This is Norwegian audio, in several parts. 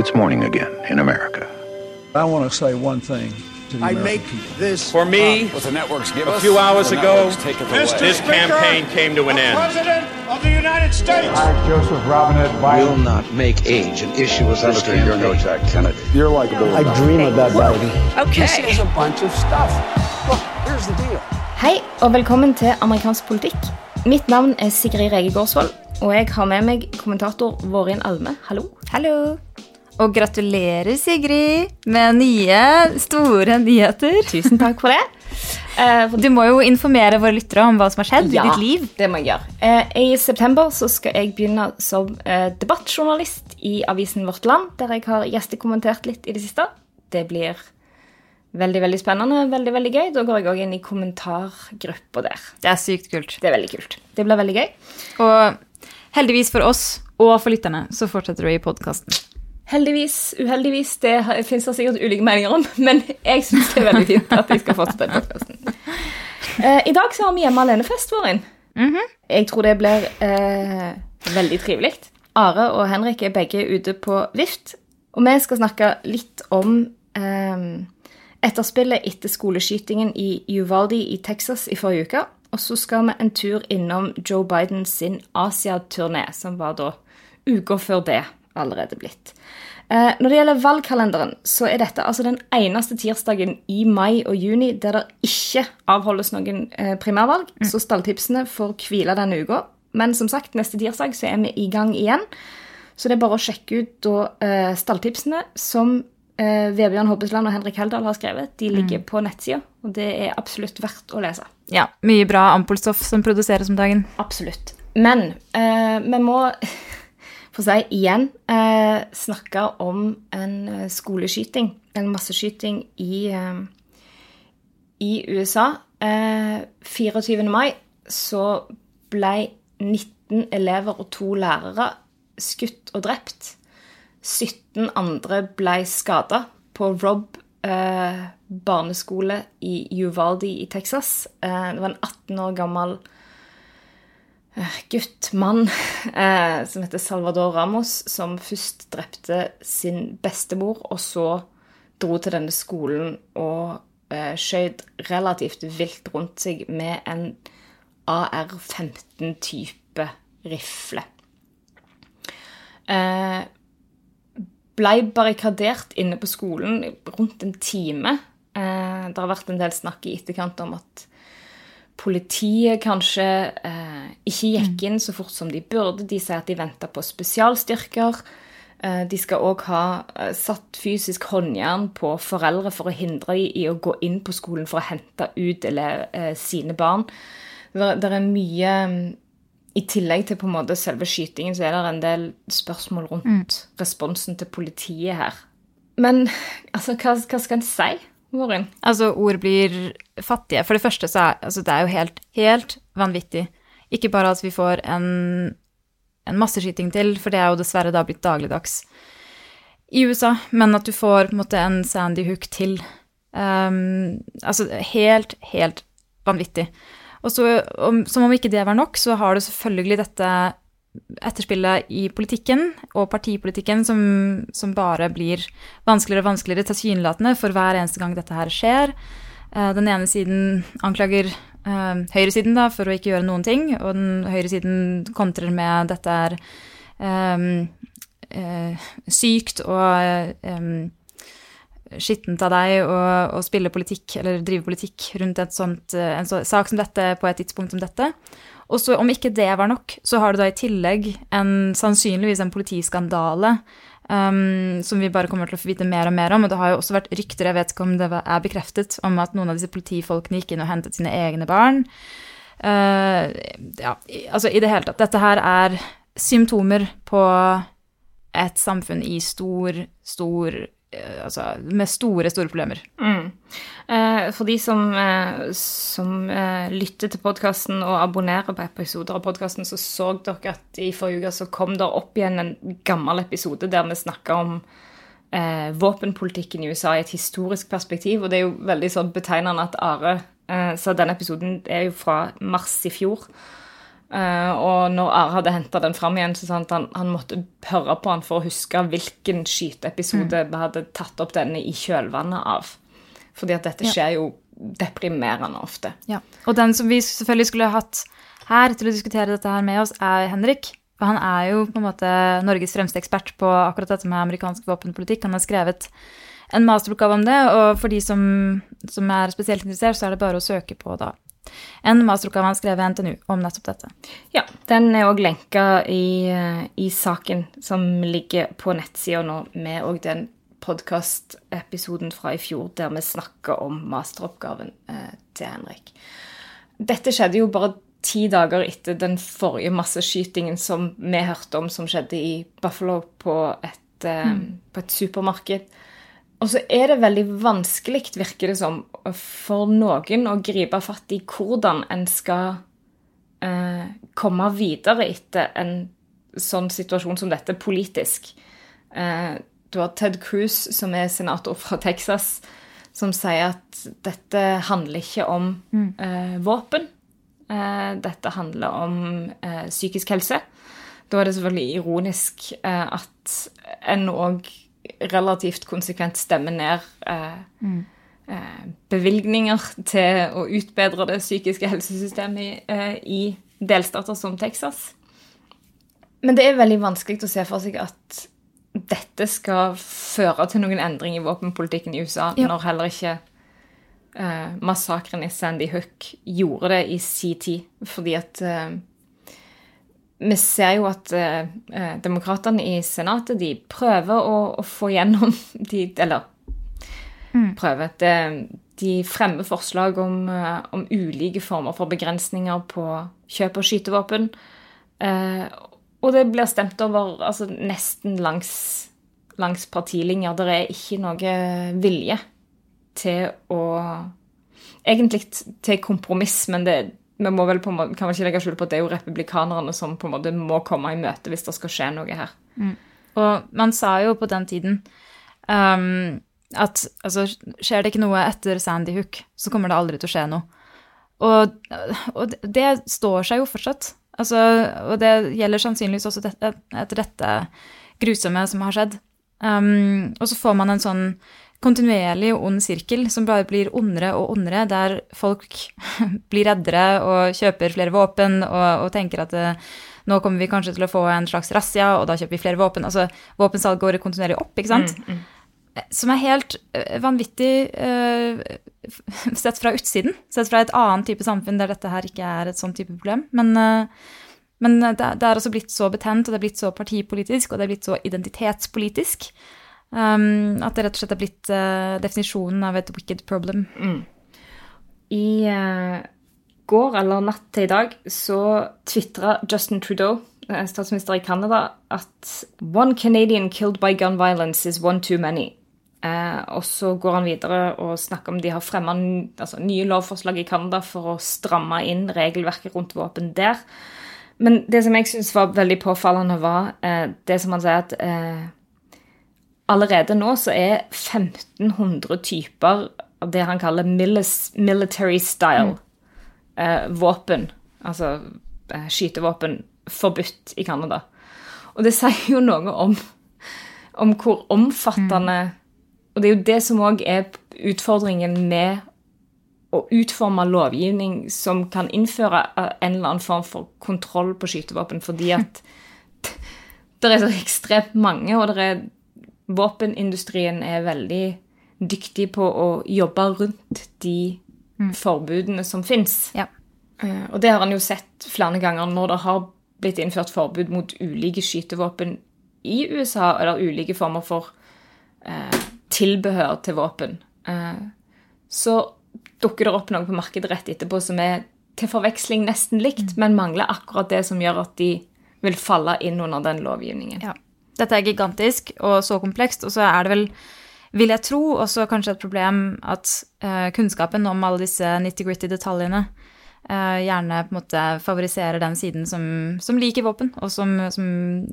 It's morning again in America. I want to say one thing to the I American make people. this For me, what the networks give a us, few hours ago, networks take it away. this campaign came to an end. President of the United States. I, Joseph Robinette Biden, will not make age an issue as this Senator, you're no campaign. Jack Kennedy. You're likable. I dream of that baby. This is a bunch of stuff. Look, here's the deal. Hei og velkommen til amerikansk politikk. Mitt navn er Sigrid Rege Gårdsvold, og jeg har med meg kommentator Vårin Alme. Hallo. Hallo. Og gratulerer, Sigrid, med nye, store nyheter. Tusen takk for det. Eh, for- Du må jo informere våre lyttere om hva som har skjedd ja, i ditt liv. det må jeg gjøre. Eh, I september så skal jeg begynne som eh, debattjournalist i avisen Vårt Land, der jeg har gjestekommentert litt i det siste. Det blir veldig veldig spennende, veldig veldig gøy. Da går jeg òg inn i kommentargruppa der. Det er sykt kult. Det er veldig kult. Det blir veldig gøy. Og heldigvis for oss og for lytterne så fortsetter du i podkasten. Heldigvis, uheldigvis, det fins det sikkert ulike meninger om, men jeg syns det er veldig fint at jeg skal fortsette den podkasten. Eh, I dag så har vi hjemme alene-fest, Vårin. Jeg tror det blir eh, veldig trivelig. Are og Henrik er begge ute på vift, og vi skal snakke litt om eh, etterspillet etter skoleskytingen i Uvaldi i Texas i forrige uke. Og så skal vi en tur innom Joe Bidens sin Asia-turné, som var da uka før det allerede blitt. Eh, når det gjelder valgkalenderen, så er dette altså den eneste tirsdagen i mai og juni der det ikke avholdes noen eh, primærvalg, så stalltipsene får hvile denne uka. Men som sagt, neste tirsdag så er vi i gang igjen. Så det er bare å sjekke ut da, eh, stalltipsene som eh, Vebjørn Hobbesland og Henrik Heldal har skrevet. De ligger på nettsida, og det er absolutt verdt å lese. Ja, Mye bra ampolstoff som produseres om dagen. Absolutt. Men eh, vi må for si igjen eh, snakka om en eh, skoleskyting, en masseskyting i, eh, i USA. Eh, 24. mai så ble 19 elever og to lærere skutt og drept. 17 andre ble skada på Rob eh, barneskole i Uvalde i Texas. Eh, det var en 18 år gammel eh, gutt, mann, eh, som heter Salvador Ramos, som først drepte sin bestemor, og så dro til denne skolen og eh, skjøt relativt vilt rundt seg med en AR-15-type rifle. Eh, ble barrikadert inne på skolen rundt en time. Eh, det har vært en del snakk i etterkant om at politiet kanskje eh, ikke gikk inn så fort som de burde. De sier at de venter på spesialstyrker. Eh, de skal òg ha eh, satt fysisk håndjern på foreldre for å hindre dem i å gå inn på skolen for å hente ut eller, eh, sine barn. Det, det er mye mm, I tillegg til på en måte selve skytingen, så er det en del spørsmål rundt responsen til politiet her. Men altså, hva, hva skal en si, Morin? Altså, ord blir fattige. For det første så er altså, det er jo helt, helt vanvittig. Ikke bare at vi får en, en masseskyting til, for det er jo dessverre da blitt dagligdags i USA, men at du får på en måte en Sandy Hook til. Um, altså helt, helt vanvittig. Og så, om, som om ikke det var nok, så har du selvfølgelig dette etterspillet i politikken og partipolitikken som, som bare blir vanskeligere og vanskeligere tilsynelatende for hver eneste gang dette her skjer. Eh, Den ene siden anklager uh, høyresiden da, for å ikke gjøre noen ting, og den høyresiden kontrer med dette er um, uh, sykt og eh, skittent av deg å, å spille politikk eller drive politikk rundt sånt, eh, en så, sak som dette på et tidspunkt som dette. Og så om ikke det var nok, så har du da i tillegg en, sannsynligvis en politiskandale um, som vi bare kommer til å få vite mer og mer om. Og det har jo også vært rykter, jeg vet ikke om det er bekreftet, om at noen av disse politifolkene gikk inn og hentet sine egne barn. Uh, ja, altså i det hele tatt. Dette her er symptomer på et samfunn i stor, stor Altså med store, store problemer. Mm. Eh, for de som, eh, som eh, lytter til podkasten og abonnerer på episoder av podkasten, så så dere at i forrige uke så kom det opp igjen en gammel episode der vi snakka om eh, våpenpolitikken i USA i et historisk perspektiv. Og det er jo veldig sånn betegnende at Are eh, Så denne episoden er jo fra mars i fjor. Eh, og når Are hadde henta den fram igjen, så sa han at han, måtte høre på han for å huske hvilken skyteepisode vi hadde tatt opp denne i kjølvannet av. Fordi at dette skjer jo deprimerende ofte. Ja. Og den som vi selvfølgelig skulle hatt her til å diskutere dette her med oss, er Henrik. For han er jo på en måte Norges fremste ekspert på akkurat dette med amerikansk våpenpolitikk. Han har skrevet en masteroppgave om det, og for de som, som er spesielt interessert, så er det bare å søke på da en masteroppgave han skrev ved NTNU om nettopp dette. Ja, den er òg lenka i, eh, i saken som ligger på nettsida nå, med òg den podkastepisoden fra i fjor der vi snakker om masteroppgaven eh, til Henrik. Dette skjedde jo bare ti dager etter den forrige masseskytingen som vi hørte om som skjedde i Buffalo på et, eh, på et supermarked. Og så er det veldig vanskelig, virker det som, for noen å gripe fatt i hvordan en skal eh, komme videre etter en sånn situasjon som dette politisk. Eh, du har Ted Cruz, som er senator fra Texas, som sier at dette handler ikke om eh, våpen. Eh, dette handler om eh, psykisk helse. Da er det selvfølgelig ironisk eh, at en òg relativt konsekvent stemmer ned eh, eh, bevilgninger til å utbedre det psykiske helsesystemet i, eh, i delstater som Texas. Men det er veldig vanskelig å se for seg at dette skal føre til noen endring i våpenpolitikken i USA, Ja. når heller ikke eh, massakren i Sandy Hook gjorde det i sin tid. Fordi at vi ser jo at eh, eh, demokratene i Senatet de prøver å, å få gjennom de, Eller prøver. De, de fremmer forslag om, eh, om ulike former for begrensninger på kjøp av skytevåpen. Eh, og det blir stemt over altså, nesten langs, langs partilinjer. Det er ikke noe vilje til å Egentlig til kompromiss, men det, vi må vel på en måte, kan vel ikke legge skjul på at det er jo republikanerne som på en måte må komme i møte hvis det skal skje noe her. Og man sa jo på den tiden um, at altså, skjer det ikke noe etter Sandy Hook, så kommer det aldri til å skje noe. Og, og det står seg jo fortsatt. Altså, og det gjelder sannsynligvis også dette, etter dette grusomme som har skjedd. Um, og så får man en sånn kontinuerlig ond sirkel som bare blir ondere og ondere, der folk blir reddere og kjøper flere våpen og, og tenker at eh, nå kommer vi kanskje til å få en slags razzia, og da kjøper vi flere våpen. Altså, våpensalg går kontinuerlig opp, ikke sant? Som er helt eh, vanvittig uh, sett fra utsiden. Sett fra et annet type samfunn der dette her ikke er et sånn type problem. Men, uh, men det, det er også blitt så betent, og det er blitt så partipolitisk, og det er blitt så identitetspolitisk. Um, at det rett og slett er blitt uh, definisjonen av et wicked problem. I uh, går eller natt til i dag så tvitra Justin Trudeau, eh, statsminister i Canada, at «One Canadian killed by gun violence is one too many». Uh, og så går han videre og snakker om de har fremma altså, nye lovforslag i Canada for å stramme inn regelverket rundt våpen der. Men det som jeg syns var veldig påfallende, var det som han sier at allerede nå så er 1500 typer av det han kaller military style eh, våpen, altså eh, skytevåpen, forbudt i Canada. Og det sier jo noe om, om hvor omfattende Og det er jo det som òg er utfordringen med å utforme lovgivning som kan innføre eh, en eller annen form for kontroll på skytevåpen, fordi at det er så ekstremt mange, og det er våpenindustrien er veldig dyktig på å jobbe rundt de forbudene som fins. Ja. Eh, Og det har han jo sett flere ganger når det har blitt innført forbud mot ulike skytevåpen i USA, eller ulike former for eh, tilbehør til våpen. Eh, så dukker det opp noe på markedet rett etterpå som er til forveksling nesten likt, men mangler akkurat det som gjør at de vil falle inn under den lovgivningen. Ja. Dette er gigantisk og så komplekst, og så er det vel, vil jeg tro, også kanskje et problem at uh, kunnskapen om alle disse nitty-gritty detaljene uh, gjerne på en måte favoriserer den siden som, som liker våpen, og som, som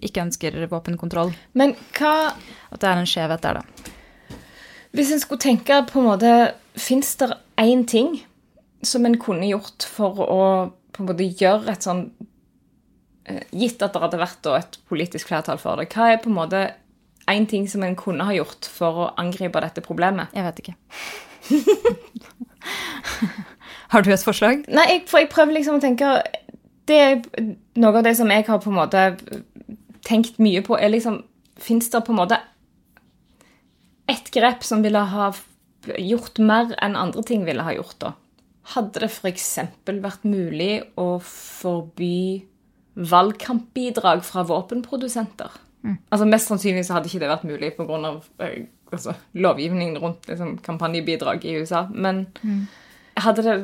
ikke ønsker våpenkontroll. Men hva At det er en skjevhet der, da. Hvis en skulle tenke på en måte Fins det én ting som en kunne gjort for å på en måte gjøre et sånn Gitt at det hadde vært et politisk flertall for det, hva er på en måte én ting som en kunne ha gjort for å angripe dette problemet? Jeg vet ikke. Har du et forslag? Nei, jeg, for jeg prøver liksom å tenke Det er noe av det som jeg har på en måte tenkt mye på, er liksom Fins det på en måte ett grep som ville ha gjort mer enn andre ting ville ha gjort, da? Hadde det f.eks. vært mulig å forby valgkampbidrag fra våpenprodusenter? Altså Mest sannsynlig så hadde ikke det vært mulig pga. Eh, altså, lovgivningen rundt liksom, kampanjebidrag i USA. Men hadde det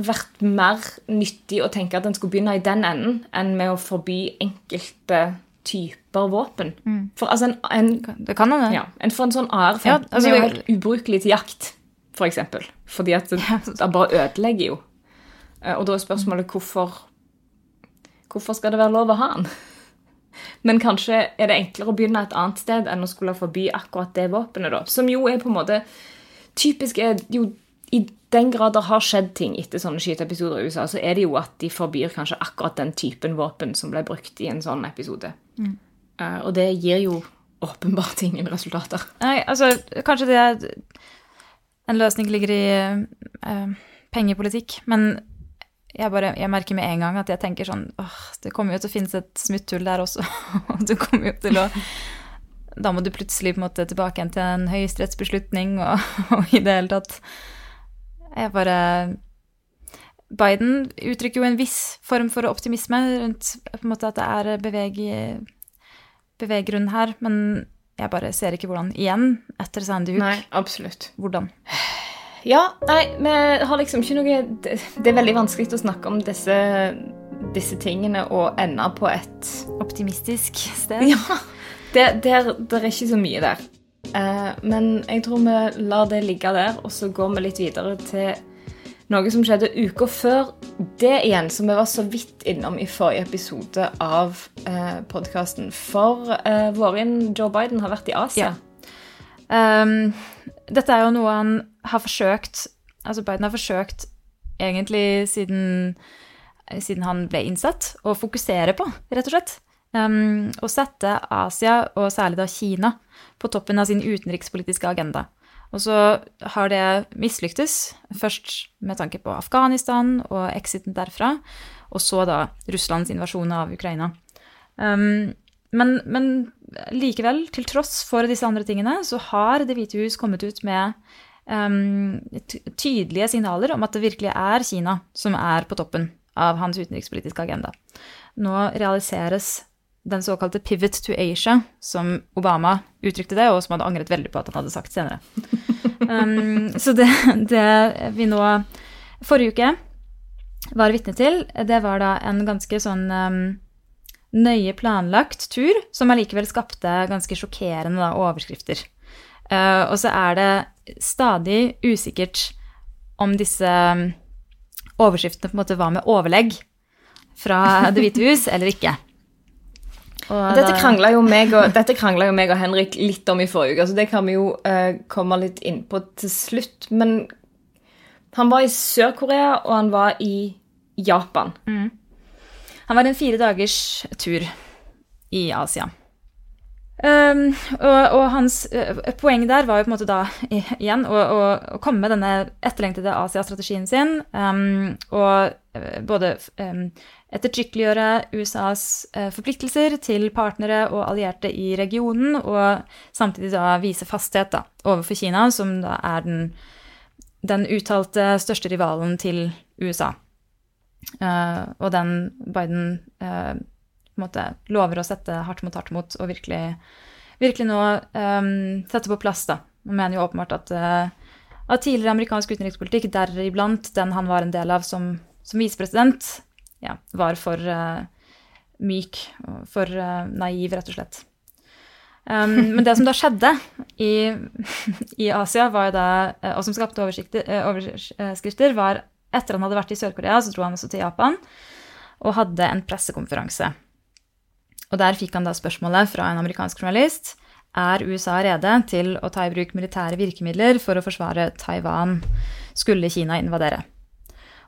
vært mer nyttig å tenke at en skulle begynne i den enden, enn med å forby enkelte typer våpen? For altså en, en Det kan hende. ja, en, for en sånn AR-15 Ja, altså, er jo helt ubrukelig til jakt, for eksempel. Fordi at det, det bare ødelegger jo. Eh, Og da er spørsmålet hvorfor Hvorfor skal det være lov å ha den? Men kanskje er det enklere å begynne et annet sted enn å skulle forby akkurat det våpenet, da. Som jo er på en måte Typisk er jo I den grad det har skjedd ting etter sånne skyteepisoder i USA, så er det jo at de forbyr kanskje akkurat den typen våpen som ble brukt i en sånn episode. Eh, og det gir jo åpenbart ingen resultater. Nei, altså, kanskje det er En løsning ligger i uh, pengepolitikk, men jeg bare, jeg merker med en gang at jeg tenker sånn åh, Det kommer jo til å finnes et smutthull der også. og du kommer jo til å Da må du plutselig på en måte tilbake igjen til en høyesterettsbeslutning og, og i det hele tatt Jeg bare Biden uttrykker jo en viss form for optimisme rundt på en måte at det er beveg, beveggrunn her, men jeg bare ser ikke hvordan. Igjen, etter Sandy Hook. Nei, absolutt. Hvordan? Ja, nei, vi har liksom ikke noe Det, det er veldig vanskelig å snakke om disse, disse tingene og ende på et Optimistisk sted. Ja. Det, der, der er ikke så mye der. Eh, men jeg tror vi lar det ligge der, og så går vi litt videre til noe som skjedde uka før det igjen, som vi var så vidt innom i forrige episode av eh, podkasten. For eh, våren Joe Biden har vært i Asia. Ja. Um, dette er jo noe han har forsøkt Altså Biden har forsøkt egentlig siden, siden han ble innsatt, å fokusere på, rett og slett. Um, sette Asia, og særlig da Kina, på toppen av sin utenrikspolitiske agenda. Og så har det mislyktes, først med tanke på Afghanistan og exiten derfra, og så da Russlands invasjon av Ukraina. Um, men, men likevel, til tross for disse andre tingene, så har Det hvite hus kommet ut med um, tydelige signaler om at det virkelig er Kina som er på toppen av hans utenrikspolitiske agenda. Nå realiseres den såkalte pivot to Asia, som Obama uttrykte det, og som hadde angret veldig på at han hadde sagt senere. Um, så det, det vi nå forrige uke var vitne til, det var da en ganske sånn um, nøye planlagt tur, som allikevel skapte ganske sjokkerende da, overskrifter. Uh, og så er det stadig usikkert om disse um, overskriftene på en måte var med overlegg fra Det hvite hus eller ikke. Og Dette krangla jo, jo meg og Henrik litt om i forrige uke, så det kan vi jo uh, komme litt inn på til slutt. Men han var i Sør-Korea, og han var i Japan. Han var en fire dagers tur i Asia. Um, og, og hans uh, poeng der var jo på en måte da igjen å, å, å komme med denne etterlengtede Asia-strategien sin, um, og uh, både um, ettertrykkeliggjøre USAs uh, forpliktelser til partnere og allierte i regionen, og samtidig da vise fasthet da, overfor Kina, som da er den, den uttalte største rivalen til USA. Eh, og den Biden uh, måte lover å sette hardt mot hardt mot og virkelig, virkelig nå um, sette på plass. da. Man mener jo åpenbart at, uh, at tidligere amerikansk utenrikspolitikk, deriblant den han var en del av som, som visepresident, ja, var for myk og for naiv, rett og slett. Um, men det som da skjedde i, i Asia, da, og som skapte overskrifter, var etter han hadde vært i Sør-Korea, så dro han også til Japan og hadde en pressekonferanse. Og der fikk han da spørsmålet fra en amerikansk journalist er USA rede til å ta i bruk militære virkemidler for å forsvare Taiwan skulle Kina invadere.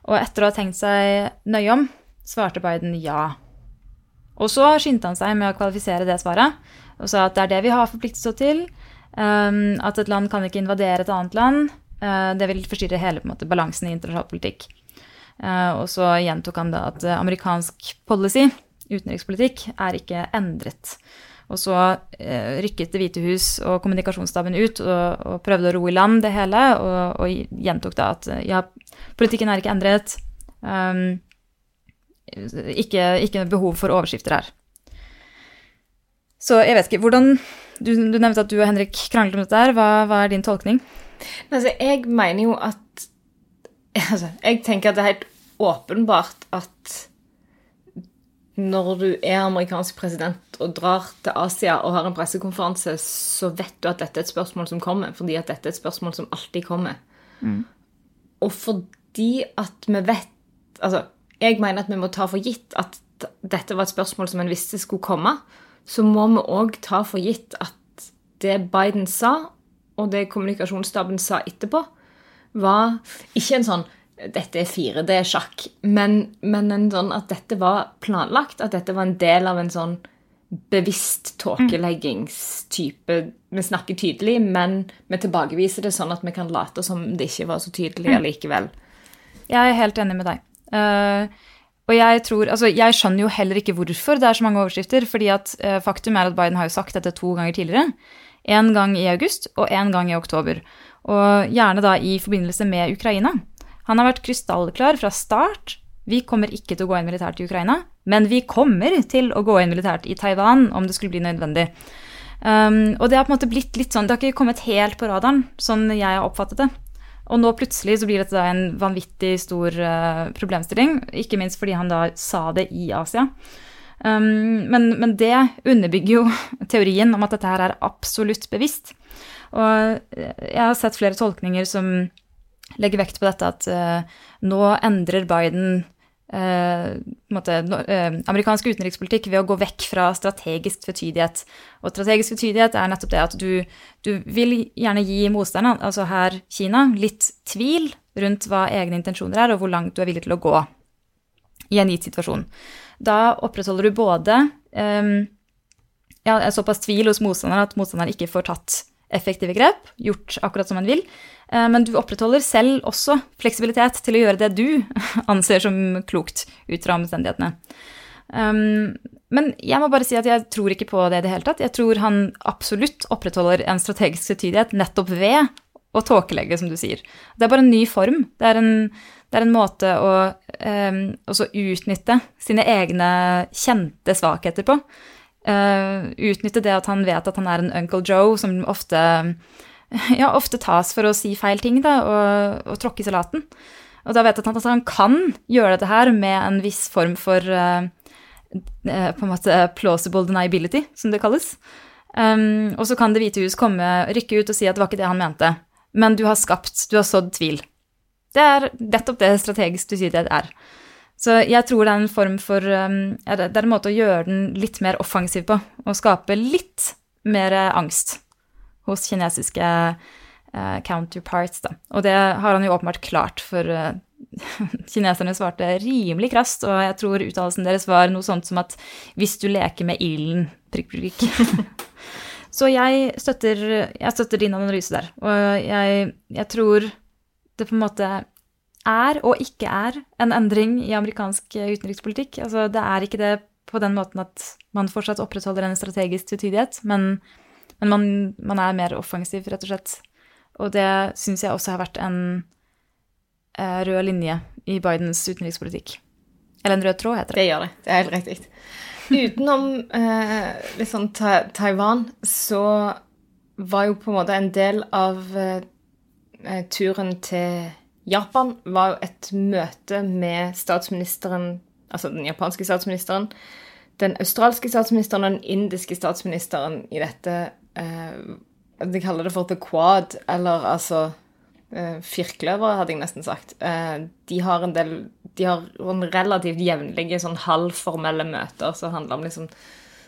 Og etter å ha tenkt seg nøye om, svarte Biden ja. Og så skyndte han seg med å kvalifisere det svaret og sa at det er det vi har forpliktet oss til. Um, at et land kan ikke invadere et annet land. Uh, det vil forstyrre hele måte, balansen i internasjonal politikk. Uh, og så gjentok han da at uh, amerikansk policy, utenrikspolitikk, er ikke endret. Og så rykket Det hvite hus og kommunikasjonsstaben ut og, og, prøvde å ro i land det hele, og, og gjentok da at ja, politikken er ikke endret. Um, ikke, ikke behov for overskrifter her. Så jeg vet ikke, hvordan Du, du nevnte at du og Henrik kranglet om dette. her. Hva, hva er din tolkning? Altså, jeg mener jo at altså, Jeg tenker at det er helt åpenbart at når du er amerikansk president og drar til Asia og har en pressekonferanse, så vet du at dette er et spørsmål som kommer, fordi at dette er et spørsmål som alltid kommer. Mm. Og fordi at vi vet Altså, jeg mener at vi må ta for gitt at dette var et spørsmål som en visste skulle komme så må vi òg ta for gitt at det Biden sa, og det kommunikasjonsstaben sa etterpå, var ikke en sånn dette er fire, det er sjakk. Men, men en sånn at dette var planlagt, at dette var en del av en sånn bevisst tåkeleggingstype. Vi snakker tydelig, men vi tilbakeviser det sånn at vi kan late som det ikke var så tydelig allikevel. Jeg er helt enig med deg. Uh, og jeg tror, altså jeg skjønner jo heller ikke hvorfor det er så mange overskrifter. fordi at uh, faktum er at Biden har jo sagt dette to ganger tidligere. En gang i august og en gang i oktober. Og gjerne da i forbindelse med Ukraina. Han har vært krystallklar fra start. Vi kommer ikke til å gå inn militært i Ukraina, men vi kommer til å gå inn militært i Taiwan om det skulle bli nødvendig. Um, og det har på en måte blitt litt sånn, det har ikke kommet helt på radaren, sånn jeg har oppfattet det. Og nå plutselig så blir dette da en vanvittig stor uh, problemstilling, ikke minst fordi han da sa det i Asia. Um, men, men, det underbygger jo teorien om at dette her er absolutt bevisst. Og jeg har sett flere tolkninger som legger vekt på dette at uh, nå endrer Biden Uh, måte, uh, amerikansk utenrikspolitikk ved å gå vekk fra strategisk tvetydighet. Og strategisk tvetydighet er nettopp det at du, du vil gjerne gi motstanderen, altså her Kina, litt tvil rundt hva egne intensjoner er, og hvor langt du er villig til å gå i en gitt situasjon. Da opprettholder du både um, ja, såpass tvil hos motstanderen at motstanderen ikke får tatt effektive grep, gjort akkurat som han vil, Eh, men du opprettholder selv også fleksibilitet til å gjøre det du anser som klokt ut fra omstendighetene. Um, men jeg må bare si at jeg tror ikke på det i det hele tatt. Jeg tror han absolutt opprettholder en strategisk tvetydighet nettopp ved å tåkelegge, som du sier. Det er bare en ny form. Det er en, det er en måte å um, også utnytte sine egne kjente svakheter på. Uh, utnytte det at han vet at han er en Uncle Joe som ofte ja, ofte tas for å si feil ting da, og, og tråkke i salaten. Og da vet jeg at han, han kan gjøre dette her med en viss form for uh, på en måte plausible deniability, som det kalles. Um, og så kan Det hvite hus komme, rykke ut og si at det var ikke det han mente. Men du har skapt, du har sådd tvil. Det er nettopp det strategisk tvetydighet er. Så jeg tror det er en form for um, Det er en måte å gjøre den litt mer offensiv på. Og skape litt mer angst hos kinesiske uh, counterparts. Da. Og det har han jo åpenbart klart, for uh, kineserne svarte rimelig krast, og jeg tror uttalelsen deres var noe sånt som at hvis du leker med ilden prikk, prikk. Så jeg støtter, jeg støtter, din analyse der. Og jeg, jeg tror det på en måte er og ikke er en endring i amerikansk utenrikspolitikk. Altså, det er ikke det på den måten at man fortsatt opprettholder en strategisk tvetydighet, men men man, man, er mer offensiv, rett og slett. Og det syns jeg også har vært en eh, rød linje i Bidens utenrikspolitikk. Eller en rød tråd, heter det. Det gjør det. Det er helt riktig. Utenom eh, liksom ta Taiwan, så var jo på en måte en del av eh, turen til Japan var jo et møte med statsministeren, altså den japanske statsministeren, den australske statsministeren og den indiske statsministeren i dette eh, De kaller det for the quad, eller altså eh, Firkløvere, hadde jeg nesten sagt. Eh, de har en del De har relativt jevnlige sånn halvformelle møter som handler om liksom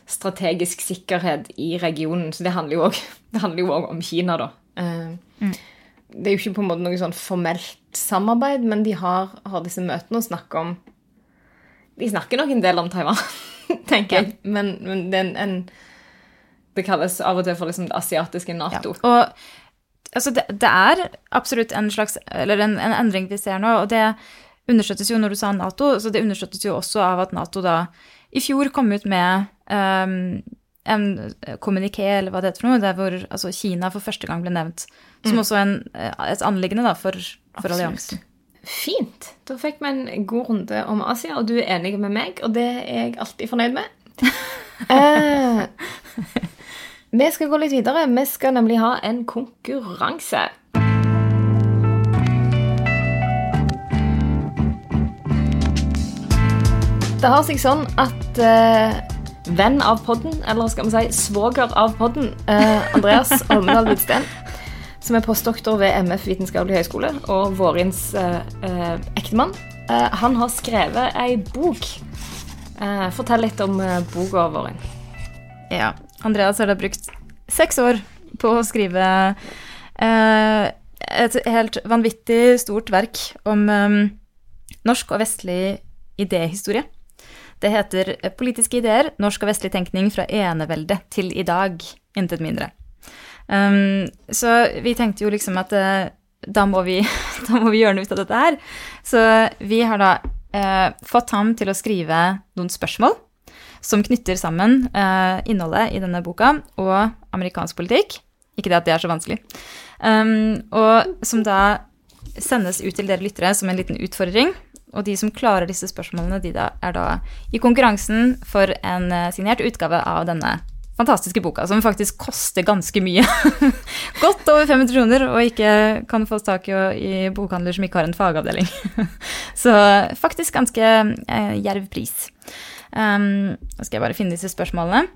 strategisk sikkerhet i regionen. Så det handler jo òg om Kina, da. Eh, mm. Det er jo ikke på en måte noe sånn formelt samarbeid, men de har, har disse møtene og snakker om De snakker nok en del om Taiwan. tenker jeg. Men, men det er en, en Det kalles av og til for liksom det asiatiske Nato. Ja. Og altså, det, det er absolutt en slags Eller en, en endring vi ser nå, og det understøttes jo når du sa Nato, så det understøttes jo også av at Nato da i fjor kom ut med um, en kommuniké, eller hva det heter for noe, der hvor altså, Kina for første gang ble nevnt. Som også er en, et anliggende da, for, for alliansen. Fint. Da fikk vi en god runde om Asia, og du er enig med meg, og det er jeg alltid fornøyd med. eh, vi skal gå litt videre. Vi skal nemlig ha en konkurranse. Det har seg sånn at eh, venn av podden, eller skal vi si svoger av podden, eh, Andreas Holmedal Hvidsten, som er postdoktor ved MF Vitenskapelig høgskole og Vårins eh, eh, ektemann, eh, han har skrevet ei bok. Eh, fortell litt om eh, boka, Vårin. Ja. Andreas har da brukt seks år på å skrive eh, et helt vanvittig stort verk om norsk og vestlig idéhistorie. Det heter Politiske ideer, norsk og vestlig tenkning fra enevelde til i dag. Intet mindre. Um, så vi tenkte jo liksom at uh, da, må vi, da må vi gjøre noe ut av dette her. Så vi har da uh, fått ham til å skrive noen spørsmål som knytter sammen uh, innholdet i denne boka og amerikansk politikk. Ikke det at det er så vanskelig. Um, og som da sendes ut til dere lyttere som en liten utfordring. Og de som klarer disse spørsmålene, de da er da i konkurransen for en uh, signert utgave av denne fantastiske boka, som faktisk koster ganske mye. Godt over 500 kroner, og ikke kan fås tak i, i bokhandler som ikke har en fagavdeling. Så faktisk ganske eh, gjerv pris. Um, skal jeg bare finne disse spørsmålene.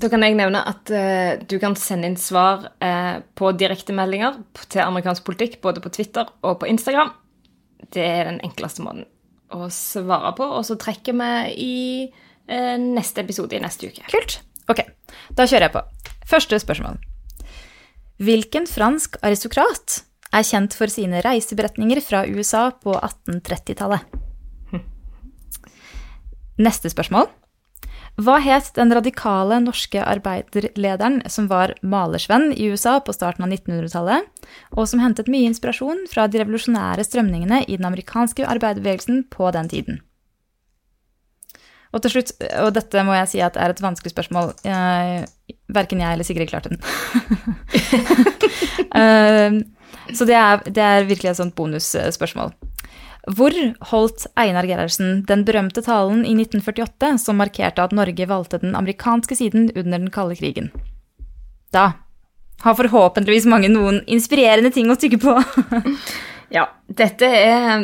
Da kan jeg nevne at uh, du kan sende inn svar uh, på direktemeldinger til amerikansk politikk, både på Twitter og på Instagram. Det er den enkleste måten å svare på, og så trekker vi i eh, neste episode i neste uke. Kult. Ok, da kjører jeg på. Første spørsmål. Hvilken fransk aristokrat er kjent for sine reiseberetninger fra USA på 1830-tallet? Neste spørsmål. Hva het den radikale norske arbeiderlederen som var malersvenn i USA på starten av 1900-tallet, og som hentet mye inspirasjon fra de revolusjonære strømningene i den amerikanske arbeiderbevegelsen på den tiden? Og til slutt, og dette må jeg si at er et vanskelig spørsmål, eh, verken jeg eller Sigrid klarte den. eh, så det er, det er virkelig et sånt bonusspørsmål. Hvor holdt Einar Gerhardsen den berømte talen i 1948 som markerte at Norge valgte den amerikanske siden under den kalde krigen? Da har forhåpentligvis mange noen inspirerende ting å tygge på. Ja, dette er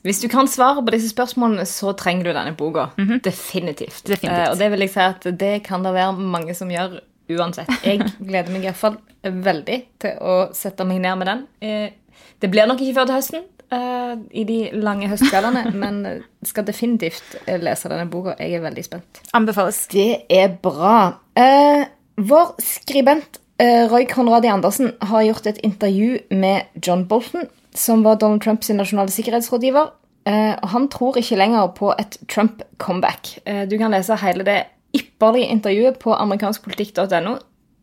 Hvis du kan svare på disse spørsmålene, så trenger du denne boka. Definitivt. Definitivt. Eh, og det vil jeg si at det kan det være mange som gjør uansett. Jeg gleder meg iallfall veldig til å sette meg ned med den. Eh, det blir nok ikke før til høsten, eh, i de lange høstkveldene, men skal definitivt eh, lese denne boka. Jeg er veldig spent. Anbefales. Det er bra. Uh, vår skribent uh, Roy Conradi Andersen har gjort et intervju med John Bolton, som var Donald Trumps nasjonale sikkerhetsrådgiver. Eh, han tror ikke lenger på et Trump-comeback. Eh, du kan lese hele det ypperlige intervjuet på amerikanskpolitikk.no.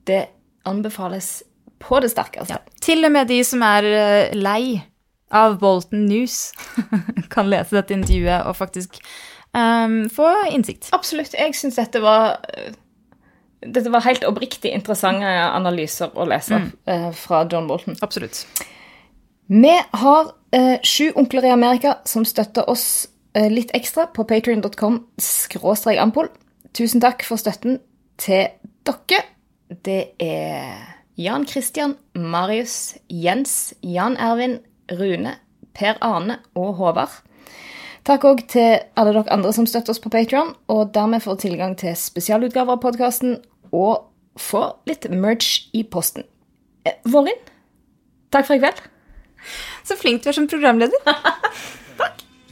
Det anbefales på det sterkeste. Ja. Til og med de som er lei av Bolton News, kan lese dette intervjuet og faktisk um, få innsikt. Absolutt. Jeg syns dette var eh, dette var helt oppriktig interessante analyser å lese eh, fra John Bolton. Absolutt. Vi har eh, sju onkler i Amerika som støtter oss eh, litt ekstra på patrion.com skråstrek ampol. Tusen takk for støtten til dere. Det er Jan Christian, Marius, Jens, Jan Ervin, Rune, Per Arne og Håvard. Takk òg til alle dere andre som støtter oss på Patreon, og dermed får tilgang til spesialutgaver av podkasten og får litt merch i posten. Eh, Vårin, takk for i kveld. Så flink du er som programleder.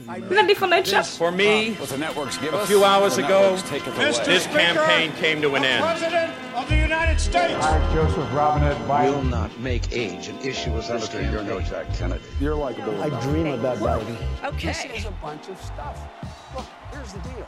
Veldig fornøyd sjøl. For me, What the networks give a few hours ago, networks take it away. this campaign came to an end. President of the United States. Joseph Robinette Will not make age an issue as I Senator, you're no Jack Kennedy. You're likable. I dream about Biden. This is a bunch of stuff. Look, here's the deal.